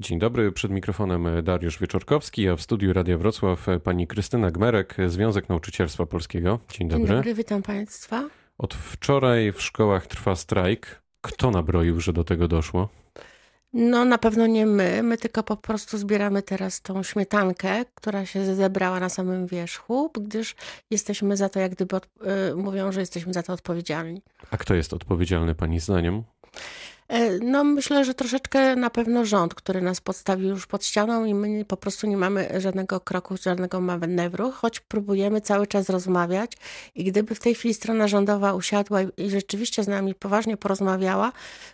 Dzień dobry, przed mikrofonem Dariusz Wieczorkowski, a w studiu Radia Wrocław pani Krystyna Gmerek, Związek Nauczycielstwa Polskiego. Dzień dobry. Dzień dobry, witam Państwa. Od wczoraj w szkołach trwa strajk. Kto nabroił, że do tego doszło? No na pewno nie my, my tylko po prostu zbieramy teraz tą śmietankę, która się zebrała na samym wierzchu, gdyż jesteśmy za to, jak gdyby od, y, mówią, że jesteśmy za to odpowiedzialni. A kto jest odpowiedzialny Pani zdaniem? E, no myślę, że troszeczkę na pewno rząd, który nas podstawił już pod ścianą i my po prostu nie mamy żadnego kroku, żadnego manewru, choć próbujemy cały czas rozmawiać i gdyby w tej chwili strona rządowa usiadła i rzeczywiście z nami poważnie porozmawiała,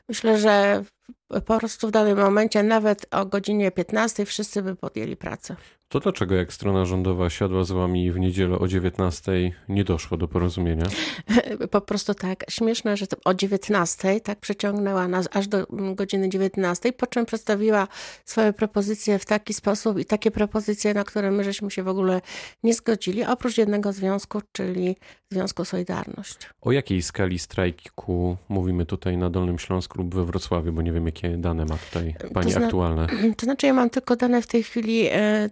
myślę, że po prostu w danym momencie, nawet o godzinie 15, wszyscy by podjęli pracę. To dlaczego jak strona rządowa siadła z wami w niedzielę o 19 nie doszło do porozumienia? Po prostu tak. Śmieszne, że o 19 tak przeciągnęła nas aż do godziny 19, po czym przedstawiła swoje propozycje w taki sposób i takie propozycje, na które my żeśmy się w ogóle nie zgodzili, oprócz jednego związku, czyli Związku Solidarność. O jakiej skali strajku mówimy tutaj na Dolnym Śląsku lub we Wrocławiu, bo nie wiem jakie dane ma tutaj pani to aktualne. To znaczy ja mam tylko dane w tej chwili e,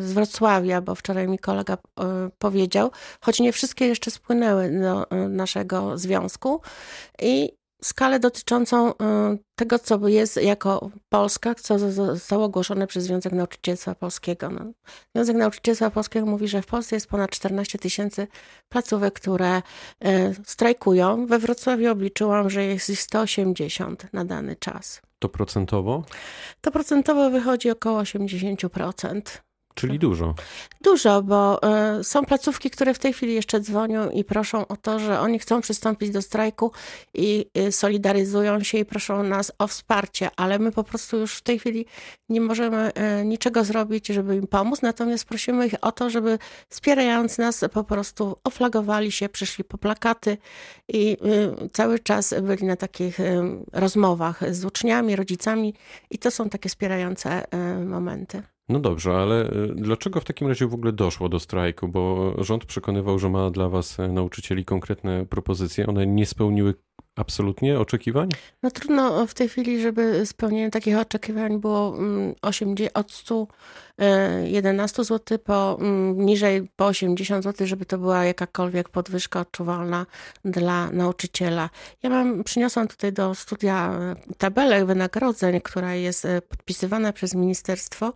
z Wrocławia, bo wczoraj mi kolega e, powiedział, choć nie wszystkie jeszcze spłynęły do naszego związku i skalę dotyczącą y, tego, co jest jako Polska, co zostało ogłoszone przez Związek Nauczycielstwa Polskiego. No, Związek Nauczycielstwa Polskiego mówi, że w Polsce jest ponad 14 tysięcy placówek, które strajkują. We Wrocławiu obliczyłam, że jest ich 180 na dany czas. To procentowo? To procentowo wychodzi około 80%. Czyli dużo. Dużo, bo y, są placówki, które w tej chwili jeszcze dzwonią i proszą o to, że oni chcą przystąpić do strajku i y, solidaryzują się i proszą nas o wsparcie, ale my po prostu już w tej chwili nie możemy y, niczego zrobić, żeby im pomóc. Natomiast prosimy ich o to, żeby wspierając nas po prostu oflagowali się, przyszli po plakaty i cały czas byli na takich rozmowach z uczniami, rodzicami i to są takie wspierające momenty. No dobrze, ale y, dlaczego w takim razie w ogóle doszło do strajku? Bo rząd przekonywał, że ma dla was e, nauczycieli konkretne propozycje. One nie spełniły absolutnie oczekiwań? No trudno w tej chwili, żeby spełnienie takich oczekiwań było 80, mm, od 111 e, zł po mm, niżej po 80 zł, żeby to była jakakolwiek podwyżka odczuwalna dla nauczyciela. Ja mam, przyniosłam tutaj do studia e, tabelę wynagrodzeń, która jest e, podpisywana przez ministerstwo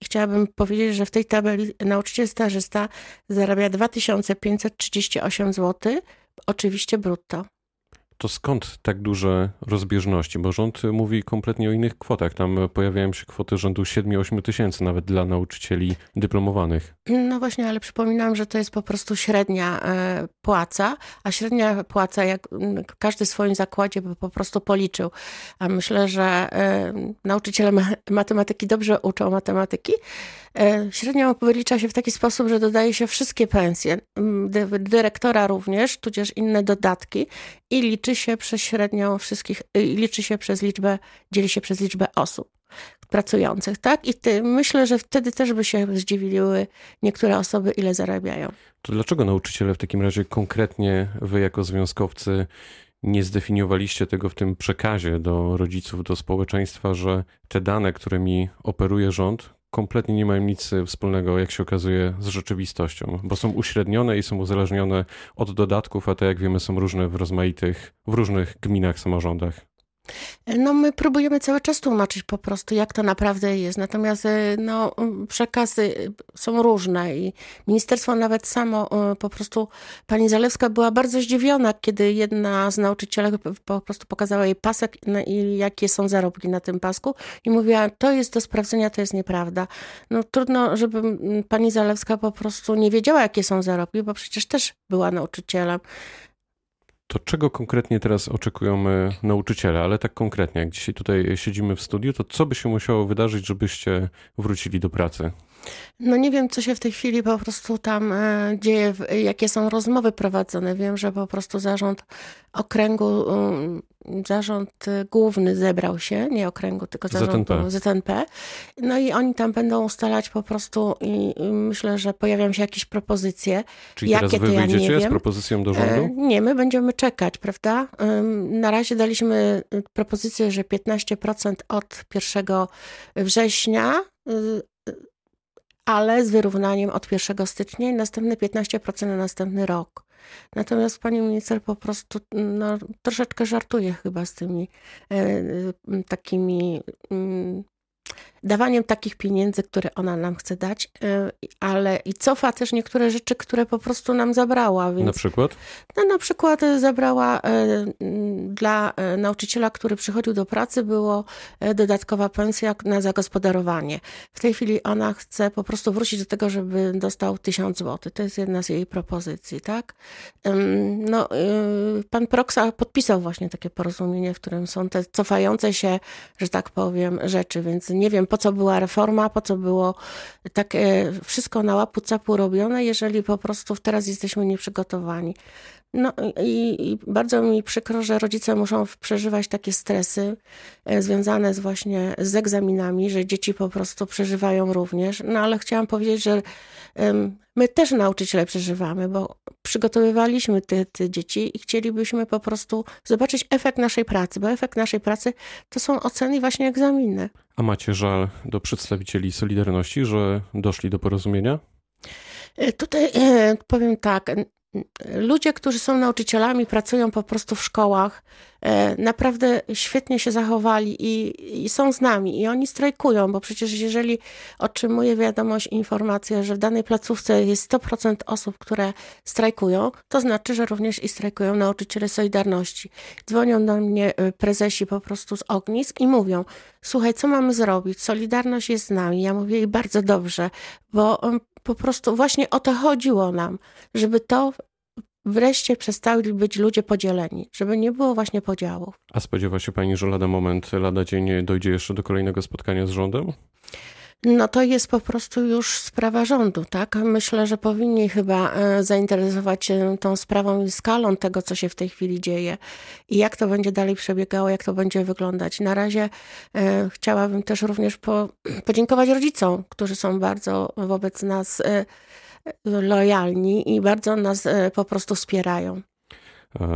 i chciałabym powiedzieć, że w tej tabeli nauczyciel stażysta zarabia 2538 zł, oczywiście brutto to skąd tak duże rozbieżności? Bo rząd mówi kompletnie o innych kwotach. Tam pojawiają się kwoty rzędu 7-8 tysięcy nawet dla nauczycieli dyplomowanych. No właśnie, ale przypominam, że to jest po prostu średnia e, płaca, a średnia płaca, jak każdy w swoim zakładzie by po prostu policzył. A myślę, że e, nauczyciele matematyki dobrze uczą matematyki. E, średnią wylicza się w taki sposób, że dodaje się wszystkie pensje, dyrektora również, tudzież inne dodatki i liczy się przez średnią wszystkich, liczy się przez liczbę, dzieli się przez liczbę osób pracujących, tak? I ty, myślę, że wtedy też by się zdziwiły niektóre osoby, ile zarabiają. To dlaczego nauczyciele w takim razie konkretnie wy jako związkowcy nie zdefiniowaliście tego w tym przekazie do rodziców, do społeczeństwa, że te dane, którymi operuje rząd, kompletnie nie mają nic wspólnego, jak się okazuje, z rzeczywistością, bo są uśrednione i są uzależnione od dodatków, a te, jak wiemy, są różne w rozmaitych, w różnych gminach, samorządach. No my próbujemy cały czas tłumaczyć po prostu, jak to naprawdę jest. Natomiast e, no, przekazy są różne i ministerstwo nawet samo e, po prostu, pani Zalewska była bardzo zdziwiona, kiedy jedna z nauczycielek po prostu pokazała jej pasek i jakie są zarobki na tym pasku i mówiła, to jest do sprawdzenia, to jest nieprawda. No trudno, żeby pani Zalewska po prostu nie wiedziała, jakie są zarobki, bo przecież też była nauczycielem. To czego konkretnie teraz oczekują nauczyciele, ale tak konkretnie, jak dzisiaj tutaj siedzimy w studiu, to co by się musiało wydarzyć, żebyście wrócili do pracy? No nie wiem, co się w tej chwili po prostu tam e, dzieje, jakie są rozmowy prowadzone. Wiem, że po prostu zarząd okręgu, um, zarząd główny zebrał się, nie okręgu, tylko zarząd ZNP. ZNP. No i oni tam będą ustalać po prostu i, myślę, że pojawią się jakieś propozycje. Czyli jakie teraz wy to ja wyjdziecie z propozycją do rządu? E, nie, my będziemy czekać, prawda? Na razie daliśmy propozycję, że 15% od 1 września y, ale z wyrównaniem od 1 stycznia i następne 15% na następny rok. Natomiast pani minister po prostu no, troszeczkę żartuje chyba z tymi e, e takimi mm, dawaniem takich pieniędzy, które ona nam chce dać, e, ale i cofa też niektóre rzeczy, które po prostu nam zabrała. Więc, na przykład? No, na przykład zabrała e, dla e, nauczyciela, który przychodził do pracy, było dodatkowa pensja na zagospodarowanie. W tej chwili ona chce po prostu wrócić do tego, żeby dostał 1000 zł. To jest jedna z jej propozycji, tak? No, pan Proksa podpisał właśnie takie porozumienie, w którym są te cofające się, że tak powiem, rzeczy, więc nie wiem, po co była reforma, po co było tak e, wszystko na łapu capu robione, jeżeli po prostu teraz jesteśmy nieprzygotowani. No i, i, bardzo mi przykro, że rodzice muszą przeżywać takie stresy e, związane z właśnie z egzaminami, że dzieci po prostu przeżywają również. No ale chciałam powiedzieć, że my też nauczyciele przeżywamy, bo przygotowywaliśmy te, te dzieci i chcielibyśmy po prostu zobaczyć efekt naszej pracy, bo efekt naszej pracy to są oceny i właśnie egzaminy. A macie żal do przedstawicieli Solidarności, że doszli do porozumienia? E, tutaj e, powiem tak, ludzie, którzy są nauczycielami, pracują po prostu w szkołach, e, naprawdę świetnie się zachowali i, i, są z nami i oni strajkują, bo przecież jeżeli otrzymuję wiadomość, informację, że w danej placówce jest 100% osób, które strajkują, to znaczy, że również i strajkują nauczyciele Solidarności. Dzwonią do mnie e, prezesi po prostu z ognisk i mówią, słuchaj, co mamy zrobić? Solidarność jest z nami. Ja mówię i bardzo dobrze, bo po prostu właśnie o to chodziło nam, żeby to wreszcie przestali być ludzie podzieleni, żeby nie było właśnie podziałów. A spodziewa się pani, że lada moment, lada dzień dojdzie jeszcze do kolejnego spotkania z rządem? No to jest po prostu już sprawa rządu, tak? Myślę, że powinni chyba e, zainteresować się tą sprawą i skalą tego, co się w tej chwili dzieje i jak to będzie dalej przebiegało, jak to będzie wyglądać. Na razie e, chciałabym też również po, podziękować rodzicom, którzy są bardzo wobec nas e, lojalni i bardzo nas e, po prostu wspierają.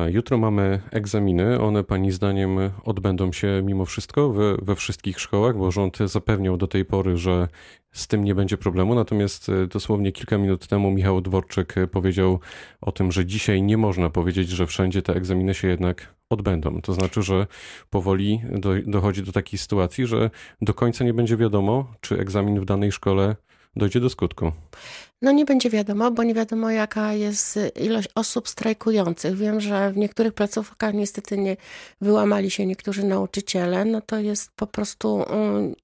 Jutro mamy egzaminy. One Pani zdaniem odbędą się mimo wszystko we, we, wszystkich szkołach, bo rząd zapewniał do tej pory, że z tym nie będzie problemu. Natomiast e, dosłownie kilka minut temu Michał Dworczyk powiedział o tym, że dzisiaj nie można powiedzieć, że wszędzie te egzaminy się jednak odbędą. To znaczy, że powoli do, dochodzi do takiej sytuacji, że do końca nie będzie wiadomo, czy egzamin w danej szkole dojdzie do skutku. No nie będzie wiadomo, bo nie wiadomo jaka jest ilość osób strajkujących. Wiem, że w niektórych placówkach niestety nie wyłamali się niektórzy nauczyciele. No to jest po prostu um,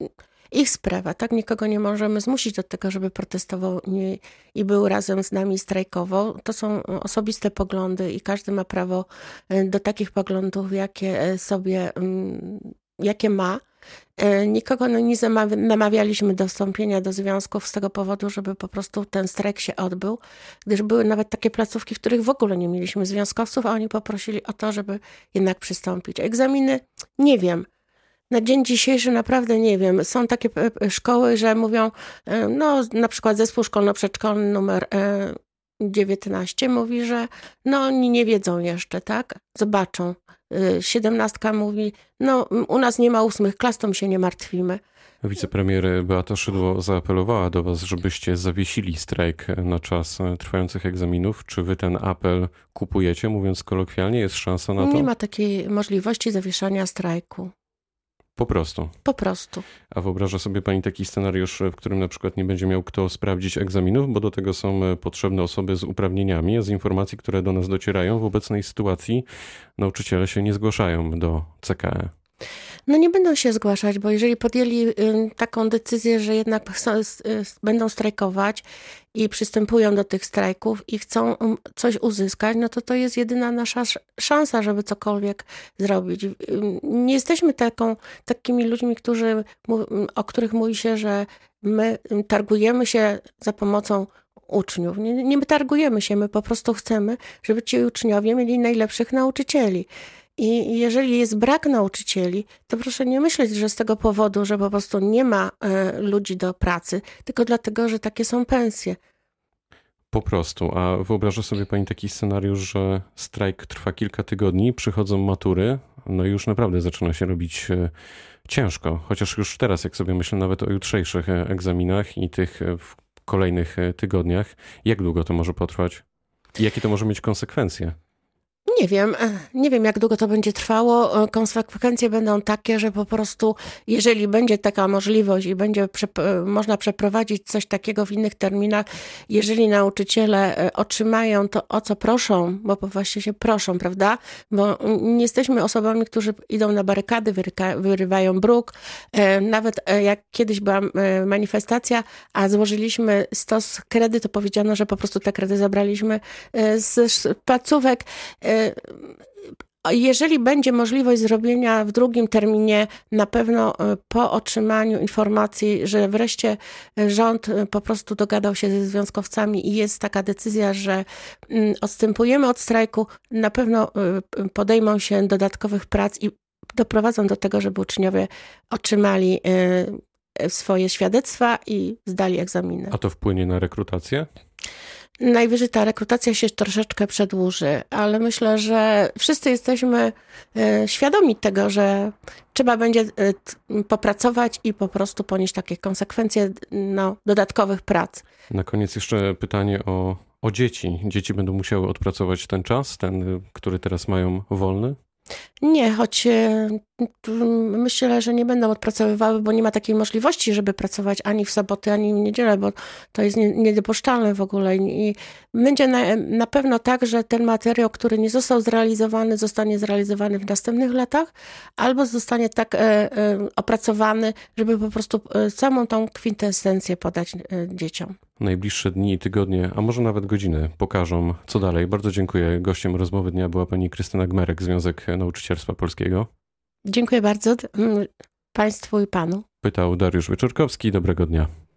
ich sprawa, tak? Nikogo nie możemy zmusić do tego, żeby protestował nie, i był razem z nami strajkował. To są osobiste poglądy i każdy ma prawo e, do takich poglądów, jakie e, sobie, mm, jakie ma. E, nikogo no, nie namawialiśmy do wstąpienia do związków z tego powodu, żeby po prostu ten strajk się odbył, gdyż były nawet takie placówki, w których w ogóle nie mieliśmy związkowców, a oni poprosili o to, żeby jednak przystąpić. Egzaminy nie wiem. Na dzień dzisiejszy naprawdę nie wiem. Są takie e, szkoły, że mówią, e, no na przykład zespół szkolno-przedszkolny numer 19 mówi, że no oni nie wiedzą jeszcze, tak? Zobaczą. Y, siedemnastka mówi, no u nas nie ma ósmych klas, to my się nie martwimy. Wicepremier Beata Szydło zaapelowała do Was, żebyście zawiesili strajk na czas trwających egzaminów. Czy Wy ten apel kupujecie, mówiąc kolokwialnie? Jest szansa na to? Nie ma takiej możliwości zawieszania strajku. Po prostu. Po prostu. A wyobraża sobie pani taki scenariusz, w którym na przykład nie będzie miał kto sprawdzić egzaminów, bo do tego są e, potrzebne osoby z uprawnieniami, a z informacji, które do nas docierają w obecnej sytuacji nauczyciele się nie zgłaszają do CKE. No nie będą się zgłaszać, bo jeżeli podjęli taką decyzję, że jednak będą strajkować i przystępują do tych strajków i chcą coś uzyskać, no to to jest jedyna nasza szansa, żeby cokolwiek zrobić. Nie jesteśmy taką, takimi ludźmi, którzy, o których mówi się, że my targujemy się za pomocą uczniów. Nie, nie targujemy się, my po prostu chcemy, żeby ci uczniowie mieli najlepszych nauczycieli. I jeżeli jest brak nauczycieli, to proszę nie myśleć, że z tego powodu, że po prostu nie ma e, ludzi do pracy, tylko dlatego, że takie są pensje. Po prostu. A wyobraża sobie pani taki scenariusz, że strajk trwa kilka tygodni, przychodzą matury, no i już naprawdę zaczyna się robić e, ciężko. Chociaż już teraz, jak sobie myślę nawet o jutrzejszych e, egzaminach i tych w kolejnych tygodniach, jak długo to może jakie to może mieć konsekwencje? Nie wiem, e, nie wiem jak długo to będzie trwało. E, konsekwencje będą takie, że po prostu jeżeli będzie taka możliwość i będzie e, można przeprowadzić coś takiego w innych terminach, jeżeli nauczyciele otrzymają to, o co proszą, bo właśnie się proszą, prawda? Bo nie jesteśmy osobami, którzy idą na barykady, wyrywają bruk. Nawet jak kiedyś była manifestacja, a złożyliśmy stos kredy, to powiedziano, że po prostu te kredy zabraliśmy z placówek jeżeli będzie możliwość zrobienia w drugim terminie, na pewno e, po otrzymaniu informacji, że wreszcie rząd po prostu dogadał się ze związkowcami i jest taka decyzja, że mm, odstępujemy od strajku, na pewno podejmą się dodatkowych prac i doprowadzą do tego, żeby uczniowie otrzymali swoje świadectwa i zdali egzaminy. A to wpłynie na rekrutację? Najwyżej ta rekrutacja się troszeczkę przedłuży, ale myślę, że wszyscy jesteśmy e, świadomi tego, że trzeba będzie e, popracować i po prostu ponieść takie konsekwencje no, dodatkowych prac. Na koniec jeszcze pytanie o, o dzieci. Dzieci będą musiały odpracować ten czas, ten, który teraz mają wolny? Nie, choć e, myślę, że nie będą odpracowywały, bo nie ma takiej możliwości, żeby pracować ani w soboty, ani w niedzielę, bo to jest niedopuszczalne w ogóle. I będzie na, na pewno tak, że ten materiał, który nie został zrealizowany, zostanie zrealizowany w następnych latach, albo zostanie tak e, e, opracowany, żeby po prostu samą tą kwintesencję podać dzieciom najbliższe dni i tygodnie, a może nawet godziny pokażą, co dalej. Bardzo dziękuję. Gościem rozmowy dnia była pani Krystyna Gmerek, Związek Nauczycielstwa Polskiego. Dziękuję bardzo mm, Państwu i Panu. Pytał Dariusz Wyczorkowski. Dobrego dnia.